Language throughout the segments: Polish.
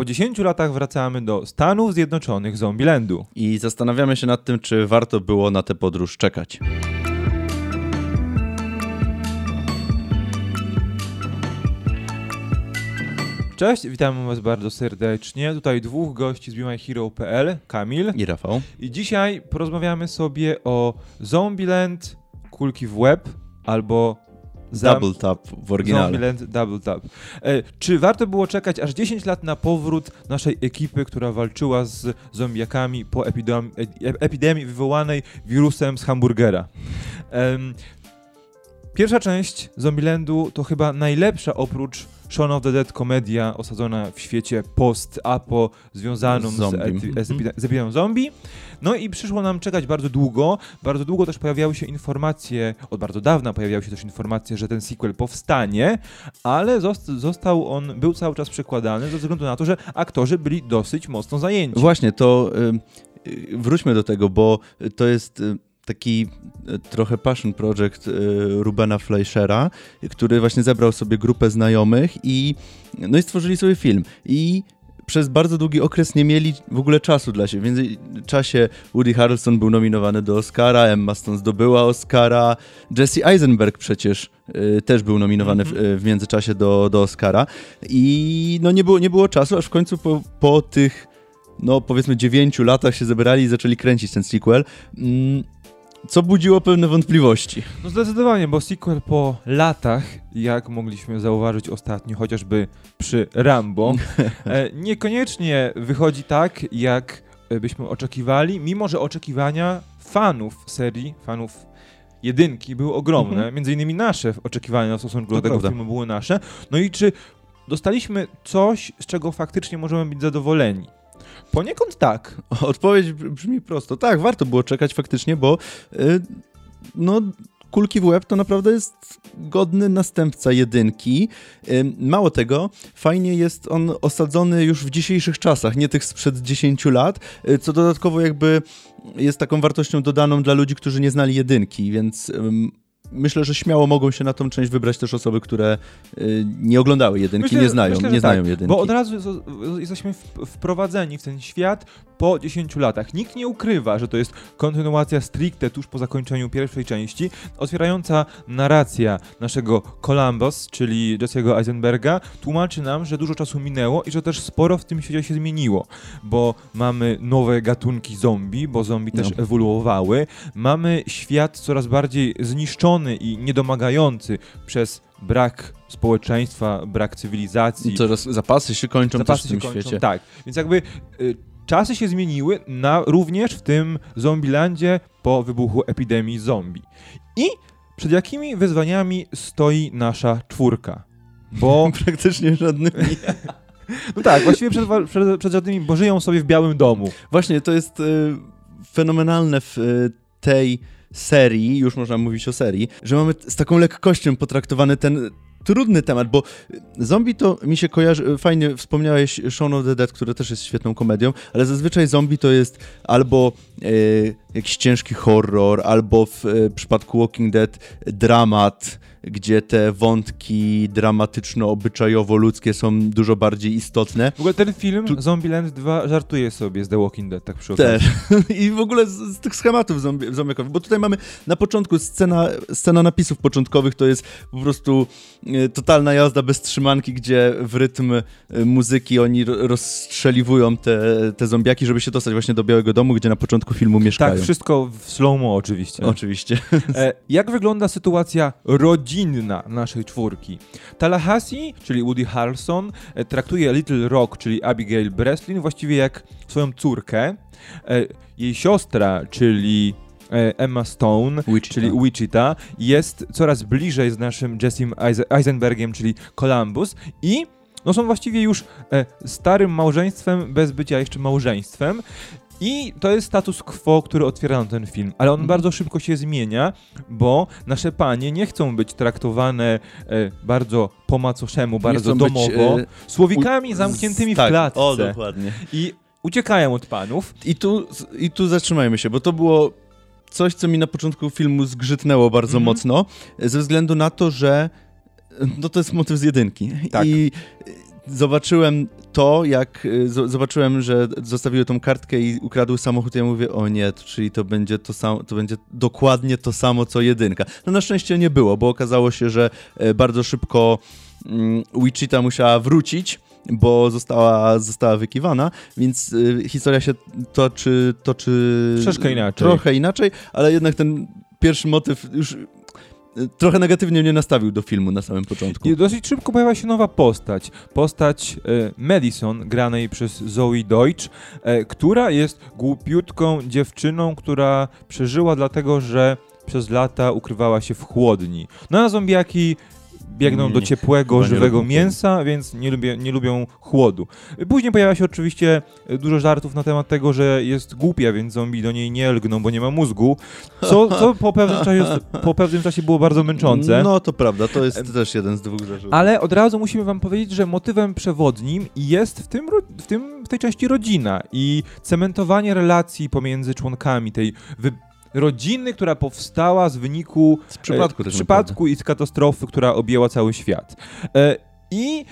Po 10 latach wracamy do Stanów Zjednoczonych Zombielandu. I zastanawiamy się nad tym, czy warto było na tę podróż czekać. Cześć, witamy Was bardzo serdecznie. Tutaj dwóch gości z BeMyHero.pl, Kamil I Rafał. i dzisiaj porozmawiamy sobie o Zombieland, kulki w web albo Double tap w oryginale. Zombieland Double Tap. E, czy warto było czekać aż 10 lat na powrót naszej ekipy, która walczyła z zombiakami po epidemii, e, epidemii wywołanej wirusem z hamburgera? Em, pierwsza część Zombielandu to chyba najlepsza oprócz Shaun of the Dead komedia osadzona w świecie post-apo związaną z, epidemią zombie. No i przyszło nam czekać bardzo długo. Bardzo długo też pojawiały się informacje, od bardzo dawna pojawiały się też informacje, że ten sequel powstanie, ale zost- został on, był cały czas przekładany ze względu na to, że aktorzy byli dosyć mocno zajęci. Właśnie, to y, y, wróćmy do tego, bo to jest y, taki y, trochę passion project y, Rubena Fleischera, który właśnie zebrał sobie grupę znajomych i no i stworzyli sobie film. I przez bardzo długi okres nie mieli w ogóle czasu dla siebie. W międzyczasie Woody Harrelson był nominowany do Oscara, Emma Stone zdobyła Oscara, Jesse Eisenberg przecież y, też był nominowany w, y, w międzyczasie do, do Oscara i no nie było, nie było czasu, aż w końcu po, po tych no powiedzmy dziewięciu latach się zebrali i zaczęli kręcić ten sequel, mm, co budziło pewne wątpliwości. No zdecydowanie, bo sequel po latach, jak mogliśmy zauważyć ostatnio, chociażby przy Rambo, e, niekoniecznie wychodzi tak, jak e, byśmy oczekiwali, mimo że oczekiwania fanów serii, fanów jedynki były ogromne, Mhm. między innymi nasze oczekiwania w stosunku To do tego prawda. filmu były nasze. No i czy dostaliśmy coś, z czego faktycznie możemy być zadowoleni? Poniekąd tak. Odpowiedź br- brzmi prosto. Tak, warto było czekać faktycznie, bo y, no kulki w łeb to naprawdę jest godny następca jedynki. Y, Mało tego, fajnie jest on osadzony już w dzisiejszych czasach, nie tych sprzed 10 lat, y, co dodatkowo jakby jest taką wartością dodaną dla ludzi, którzy nie znali jedynki, więc myślę, że śmiało mogą się na tą część wybrać też osoby, które y, nie oglądały jedynki, Myślę, nie znają, myślę, nie tak, znają jedynki. Bo od razu jesteśmy wprowadzeni w ten świat po 10 latach. Nikt nie ukrywa, że to jest kontynuacja stricte tuż po zakończeniu pierwszej części, otwierająca narracja naszego Columbus, czyli Jesse'ego Eisenberga, tłumaczy nam, że dużo czasu minęło i że też sporo w tym świecie się zmieniło, bo mamy nowe gatunki zombie, bo zombie też No. ewoluowały, mamy świat coraz bardziej zniszczony i niedomagający przez brak społeczeństwa, brak cywilizacji, Coraz zapasy się kończą zapasy też w tym kończą. świecie. Tak, więc jakby y, czasy się zmieniły na, również w tym Zombielandzie po wybuchu epidemii zombie. I przed jakimi wyzwaniami stoi nasza czwórka? Bo, Praktycznie żadnymi. no tak, właściwie przed, przed, przed żadnymi, bo żyją sobie w białym domu. Właśnie, to jest y, fenomenalne w y, tej serii, już można mówić o serii, że mamy z taką lekkością potraktowany ten trudny temat, bo zombie to mi się kojarzy, fajnie wspomniałeś Shaun of the Dead, który też jest świetną komedią, ale zazwyczaj zombie to jest albo y, jakiś ciężki horror, albo w y, przypadku Walking Dead dramat, gdzie te wątki dramatyczno-obyczajowo-ludzkie są dużo bardziej istotne. W ogóle ten film, Tu- Zombieland 2, żartuje sobie z The Walking Dead, tak przy okazji. Też. I w ogóle z, z tych schematów zombie, zombiekowych, bo tutaj mamy na początku scena, scena napisów początkowych, to jest po prostu e, totalna jazda bez trzymanki, gdzie w rytm e, muzyki oni ro- rozstrzeliwują te, te zombiaki, żeby się dostać właśnie do Białego Domu, gdzie na początku filmu mieszkają. Tak, wszystko w slow-mo oczywiście. Oczywiście. E, jak wygląda sytuacja rodzinna naszej czwórki? Tallahassee, czyli Woody Harrelson, e, traktuje Little Rock, czyli Abigail Breslin, właściwie jak swoją córkę. E, jej siostra, czyli e, Emma Stone, Wichita. czyli Wichita, jest coraz bliżej z naszym Jessim Eise- Eisenbergiem, czyli Columbus i no są właściwie już starym małżeństwem bez bycia jeszcze małżeństwem. I to jest status quo, który otwiera nam ten film, ale on Mhm. bardzo szybko się zmienia, bo nasze panie nie chcą być traktowane e, bardzo po macoszemu, bardzo chcą być, domowo, e, słowikami U- zamkniętymi z- tak, w klatce. O, dokładnie. I uciekają od panów. I tu, I tu zatrzymajmy się, bo to było coś, co mi na początku filmu zgrzytnęło bardzo Mhm. mocno, ze względu na to, że no to jest motyw z jedynki. Tak. I zobaczyłem to, jak y, zobaczyłem, że zostawiły tą kartkę i ukradł samochód, ja mówię, o nie, czyli to będzie to samo, to będzie dokładnie to samo, co jedynka. No na szczęście nie było, bo okazało się, że e, bardzo szybko mm, Wichita musiała wrócić, bo została, została wykiwana, więc y, historia się toczy, toczy Troszkę inaczej. trochę inaczej, ale jednak ten pierwszy motyw już trochę negatywnie mnie nastawił do filmu na samym początku. I dosyć szybko pojawia się nowa postać. Postać e, Madison, granej przez Zoe Deutsch, e, która jest głupiutką dziewczyną, która przeżyła dlatego, że przez lata ukrywała się w chłodni. No a zombiaki biegną do ciepłego, żywego mięsa, więc nie, lubię, nie lubią chłodu. Później pojawia się oczywiście e, dużo żartów na temat tego, że jest głupia, więc zombie do niej nie lgną, bo nie ma mózgu, co, co po, pewnym czasie, po pewnym czasie było bardzo męczące. No to prawda, to jest też jeden z dwóch zarzutów. Ale od razu musimy wam powiedzieć, że motywem przewodnim jest w, tym, w, tym, w tej części rodzina i cementowanie relacji pomiędzy członkami tej wy- rodziny, która powstała z wyniku z przypadku e, przypadku i z katastrofy, która objęła cały świat. E, I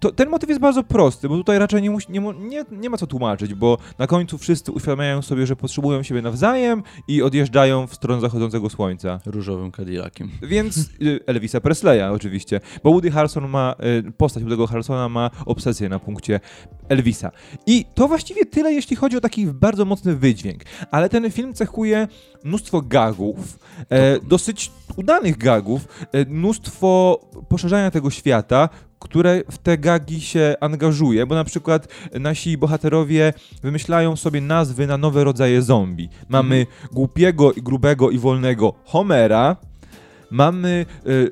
to, ten motyw jest bardzo prosty, bo tutaj raczej nie, musi, nie, nie, nie ma co tłumaczyć, bo na końcu wszyscy uświadamiają sobie, że potrzebują siebie nawzajem i odjeżdżają w stronę zachodzącego słońca. Różowym Cadillaciem. Więc y, Elvisa Presleya oczywiście, bo Woody Harrelson ma, y, postać Woody'ego Harrelsona ma obsesję na punkcie Elvisa. I to właściwie tyle, jeśli chodzi o taki bardzo mocny wydźwięk. Ale ten film cechuje mnóstwo gagów, e, dosyć udanych gagów, e, mnóstwo poszerzania tego świata, które w te gagi się angażuje, bo na przykład nasi bohaterowie wymyślają sobie nazwy na nowe rodzaje zombie. Mamy głupiego i grubego i wolnego Homera, mamy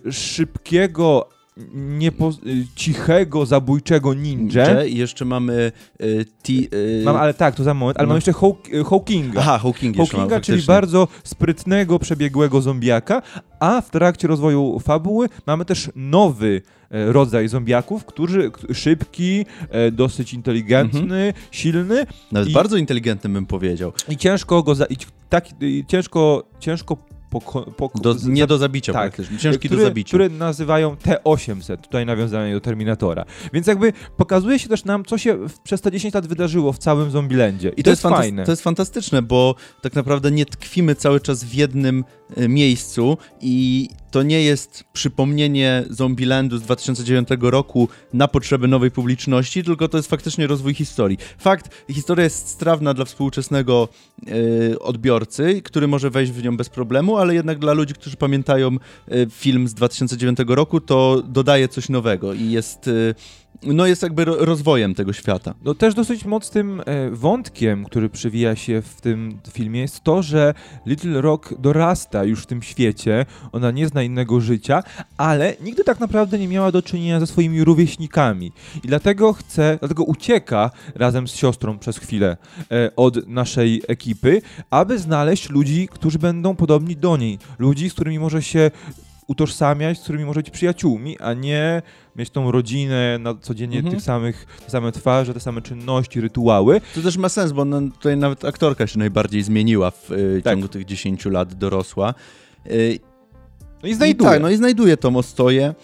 y, szybkiego, niepo, cichego, zabójczego ninja. I jeszcze mamy y, ti, y, Mam, ale tak, to za moment, ale no. mamy jeszcze y, Hawkinga. Aha, Hawking Hawkinga, mam, czyli bardzo sprytnego, przebiegłego zombiaka, a w trakcie rozwoju fabuły mamy też nowy e, rodzaj zombiaków, którzy szybki, e, dosyć inteligentny, silny Nawet i- bardzo inteligentnym bym powiedział. i ciężko go za, i tak, i ciężko, ciężko poko, poko, Do, nie do zabicia tak. praktycznie. Ciężki do zabicia. Które nazywają T-800, tutaj nawiązanie do Terminatora. Więc jakby pokazuje się też nam, co się przez te 10 lat wydarzyło w całym Zombielandzie. I, to, jest, fantas- fajne. To jest fantastyczne, bo tak naprawdę nie tkwimy cały czas w jednym e, miejscu i to nie jest przypomnienie Zombielandu z 2009 roku na potrzeby nowej publiczności, tylko to jest faktycznie rozwój historii. Fakt, historia jest strawna dla współczesnego e, odbiorcy, który może wejść w nią bez problemu, ale jednak dla ludzi, którzy pamiętają e, film z 2009 roku, to dodaje coś nowego i jest, e, no jest jakby ro- rozwojem tego świata. No też dosyć mocnym e, wątkiem, który przewija się w tym filmie jest to, że Little Rock dorasta już w tym świecie, ona nie zna innego życia, ale nigdy tak naprawdę nie miała do czynienia ze swoimi rówieśnikami. I dlatego chce, dlatego ucieka razem z siostrą przez chwilę e, od naszej ekipy, aby znaleźć ludzi, którzy będą podobni do niej, ludzi, z którymi może się utożsamiać, z którymi może być przyjaciółmi, a nie mieć tą rodzinę na codziennie Mhm. tych samych, te same twarze, te same czynności, rytuały. To też ma sens, bo ona, tutaj nawet aktorka się najbardziej zmieniła w y, Tak. ciągu tych 10 lat, dorosła. No i znajduje. I tak, no i znajduje tą ostoję,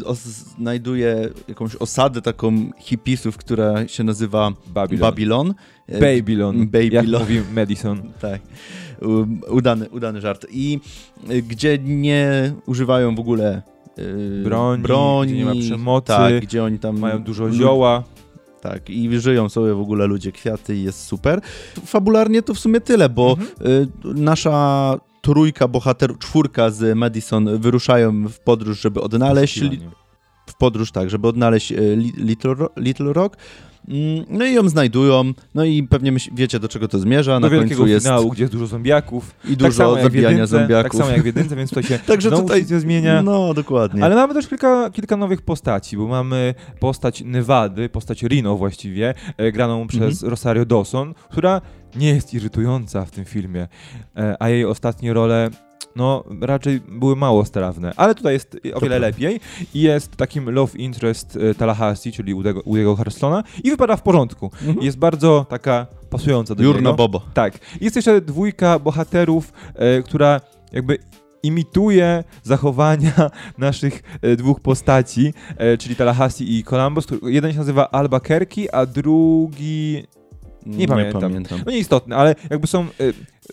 y, os, znajduje jakąś osadę taką hipisów, która się nazywa Babylon. Babylon. Y, Babylon. Jak Babylon. mówi Madison. Tak, udany, udany żart. I y, gdzie nie używają w ogóle y, Broni, broni, gdzie nie ma przemocy, tak, gdzie oni tam Mają dużo zioła. Tak, i żyją sobie w ogóle ludzie kwiaty i jest super. Fabularnie to w sumie tyle, bo Mhm. y, nasza trójka bohaterów, czwórka z Madison wyruszają w podróż, żeby odnaleźć, w podróż tak, żeby odnaleźć Ro- Little Rock. Mm, No i ją znajdują, no i pewnie wiecie do czego to zmierza. Do Na wielkiego końcu jest finału, gdzie jest dużo zombiaków. i tak dużo jak w zabijania jedynce, zombiaków. Tak samo jak w jedynce, więc tutaj się Także tutaj wszystko zmienia. No, dokładnie. Ale mamy też kilka, kilka nowych postaci, bo mamy postać Nevady, postać Rino właściwie, e, graną przez Mhm. Rosario Dawson, która nie jest irytująca w tym filmie, e, a jej ostatnie role no raczej były mało strawne, ale tutaj jest o wiele lepiej i jest takim love interest e, Tallahassee, czyli Woody'ego Woody'ego Harrelsona i wypada w porządku. Mhm. Jest bardzo taka pasująca do Jurna niego. Bobo. Tak. Jest jeszcze dwójka bohaterów, e, która jakby imituje zachowania naszych e, dwóch postaci, e, czyli Tallahassee i Columbus. Jeden się nazywa Albuquerque, a drugi... Nie pamiętam. pamiętam. No nieistotne, ale jakby są e,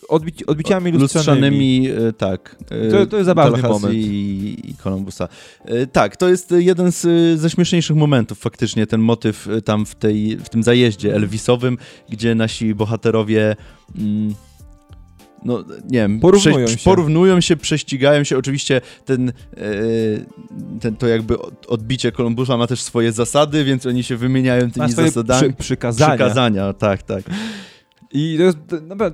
odbici, odbiciami lustrzanymi. Lustrzanymi, e, tak. e, To- to jest zabawny Tallahassee moment. I, i Columbusa. E, Tak, to jest jeden z, ze śmieszniejszych momentów faktycznie, ten motyw tam w, tej, w tym zajeździe Elvisowym, gdzie nasi bohaterowie... Mm, no, nie wiem, Porównują się. porównują się, prześcigają się. Oczywiście ten, e, ten to jakby od- odbicie Kolumbusa ma też swoje zasady, więc oni się wymieniają tymi zasadami. przy, przykazania. Przykazania, tak, tak. I to, jest,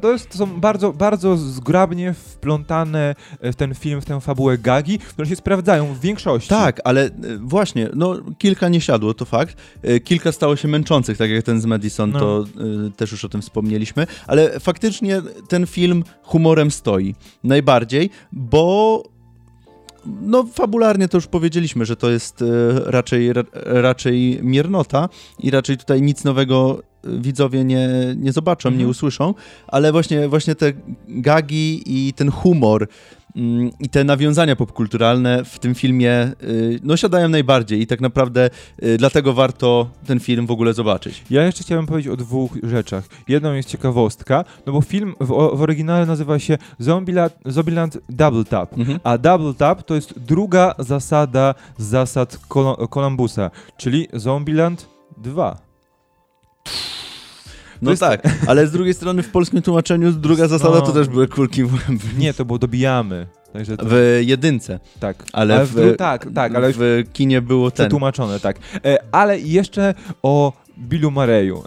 to, jest, to są bardzo, bardzo zgrabnie wplątane w ten film, w tę fabułę gagi, które się sprawdzają w większości. Tak, ale e, właśnie, no kilka nie siadło, to fakt. E, Kilka stało się męczących, tak jak ten z Madison, No. to e, też już o tym wspomnieliśmy, ale faktycznie ten film humorem stoi. Najbardziej, bo no fabularnie to już powiedzieliśmy, że to jest e, raczej, ra, raczej miernota i raczej tutaj nic nowego e, widzowie nie, nie zobaczą, nie Mhm. usłyszą, ale właśnie, właśnie te gagi i ten humor i te nawiązania popkulturalne w tym filmie y, no siadają najbardziej i tak naprawdę y, dlatego warto ten film w ogóle zobaczyć. Ja jeszcze chciałem powiedzieć o dwóch rzeczach. Jedną jest ciekawostka, no bo film w, w oryginale nazywa się Zombieland, Zombieland Double Tap. Mhm. A Double Tap to jest druga zasada z zasad Columbusa, czyli Zombieland 2. No jest- tak, ale z drugiej strony w polskim tłumaczeniu druga zasada No. to też były kulki w łeb. Nie, to było dobijamy. Także to, W jedynce, tak. ale, w, w, dru- tak, tak, ale w kinie było ten. przetłumaczone, tak. E, ale jeszcze o Billu Mareyu.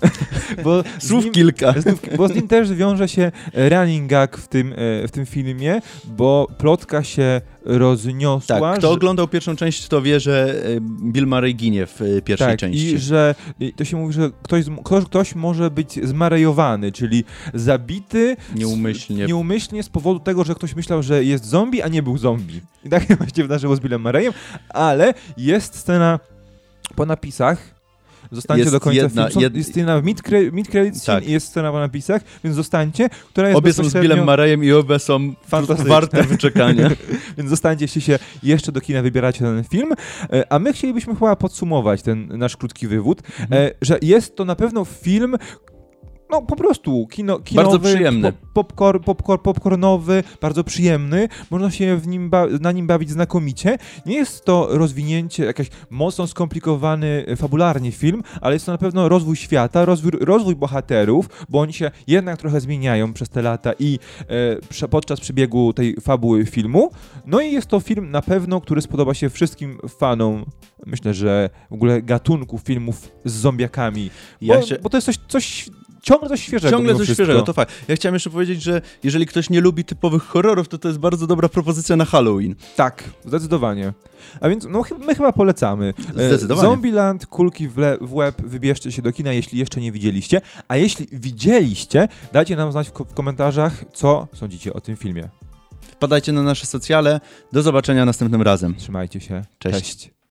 Bo z Słów nim- kilka. Bo z nim też wiąże się running gag w tym, e, w tym filmie, bo plotka się rozniosła. Tak, kto że, oglądał pierwszą część, to wie, że y, Bill Murray ginie w y, pierwszej tak, części. i że to się mówi, że ktoś, z- ktoś, ktoś może być zmarejowany, czyli zabity Nieumyślnie. nieumyślnie z powodu tego, że ktoś myślał, że jest zombie, a nie był zombie. I tak się właśnie wydarzyło z Billem Murrayem, ale jest scena po napisach. Zostańcie Jest do końca jedna- filmu. Są, jed- Jest w mid, cre- mid credit scene Tak. i jest scena po napisach, więc zostańcie, która jest Obie są z Billem Murrayem i obie są warte wyczekania. Więc zostańcie, jeśli się jeszcze do kina wybieracie ten film. E, A my chcielibyśmy chyba podsumować ten nasz krótki wywód, Mhm. e, że jest to na pewno film. No po prostu kino, kinowy, Bardzo przyjemny. Pop, popcorn, popcorn, popcornowy, bardzo przyjemny. Można się w nim na nim bawić znakomicie. Nie jest to rozwinięcie, jakiś mocno skomplikowany e, fabularnie film, ale jest to na pewno rozwój świata, rozwój, rozwój bohaterów, bo oni się jednak trochę zmieniają przez te lata i e, podczas przebiegu tej fabuły filmu. No i jest to film na pewno, który spodoba się wszystkim fanom, myślę, że w ogóle gatunku filmów z zombiakami. Bo, Ja się- bo to jest coś, coś ciągle coś świeżego. Ciągle coś wszystko. świeżego, to fakt. Ja chciałem jeszcze powiedzieć, że jeżeli ktoś nie lubi typowych horrorów, to to jest bardzo dobra propozycja na Halloween. Tak, zdecydowanie. A więc no, my chyba polecamy. E, Zdecydowanie. Zombieland, kulki w, le- w łeb, wybierzcie się do kina, jeśli jeszcze nie widzieliście. A jeśli widzieliście, dajcie nam znać w, w komentarzach, co sądzicie o tym filmie. Wpadajcie na nasze socjale. Do zobaczenia następnym razem. Trzymajcie się. Cześć. Cześć.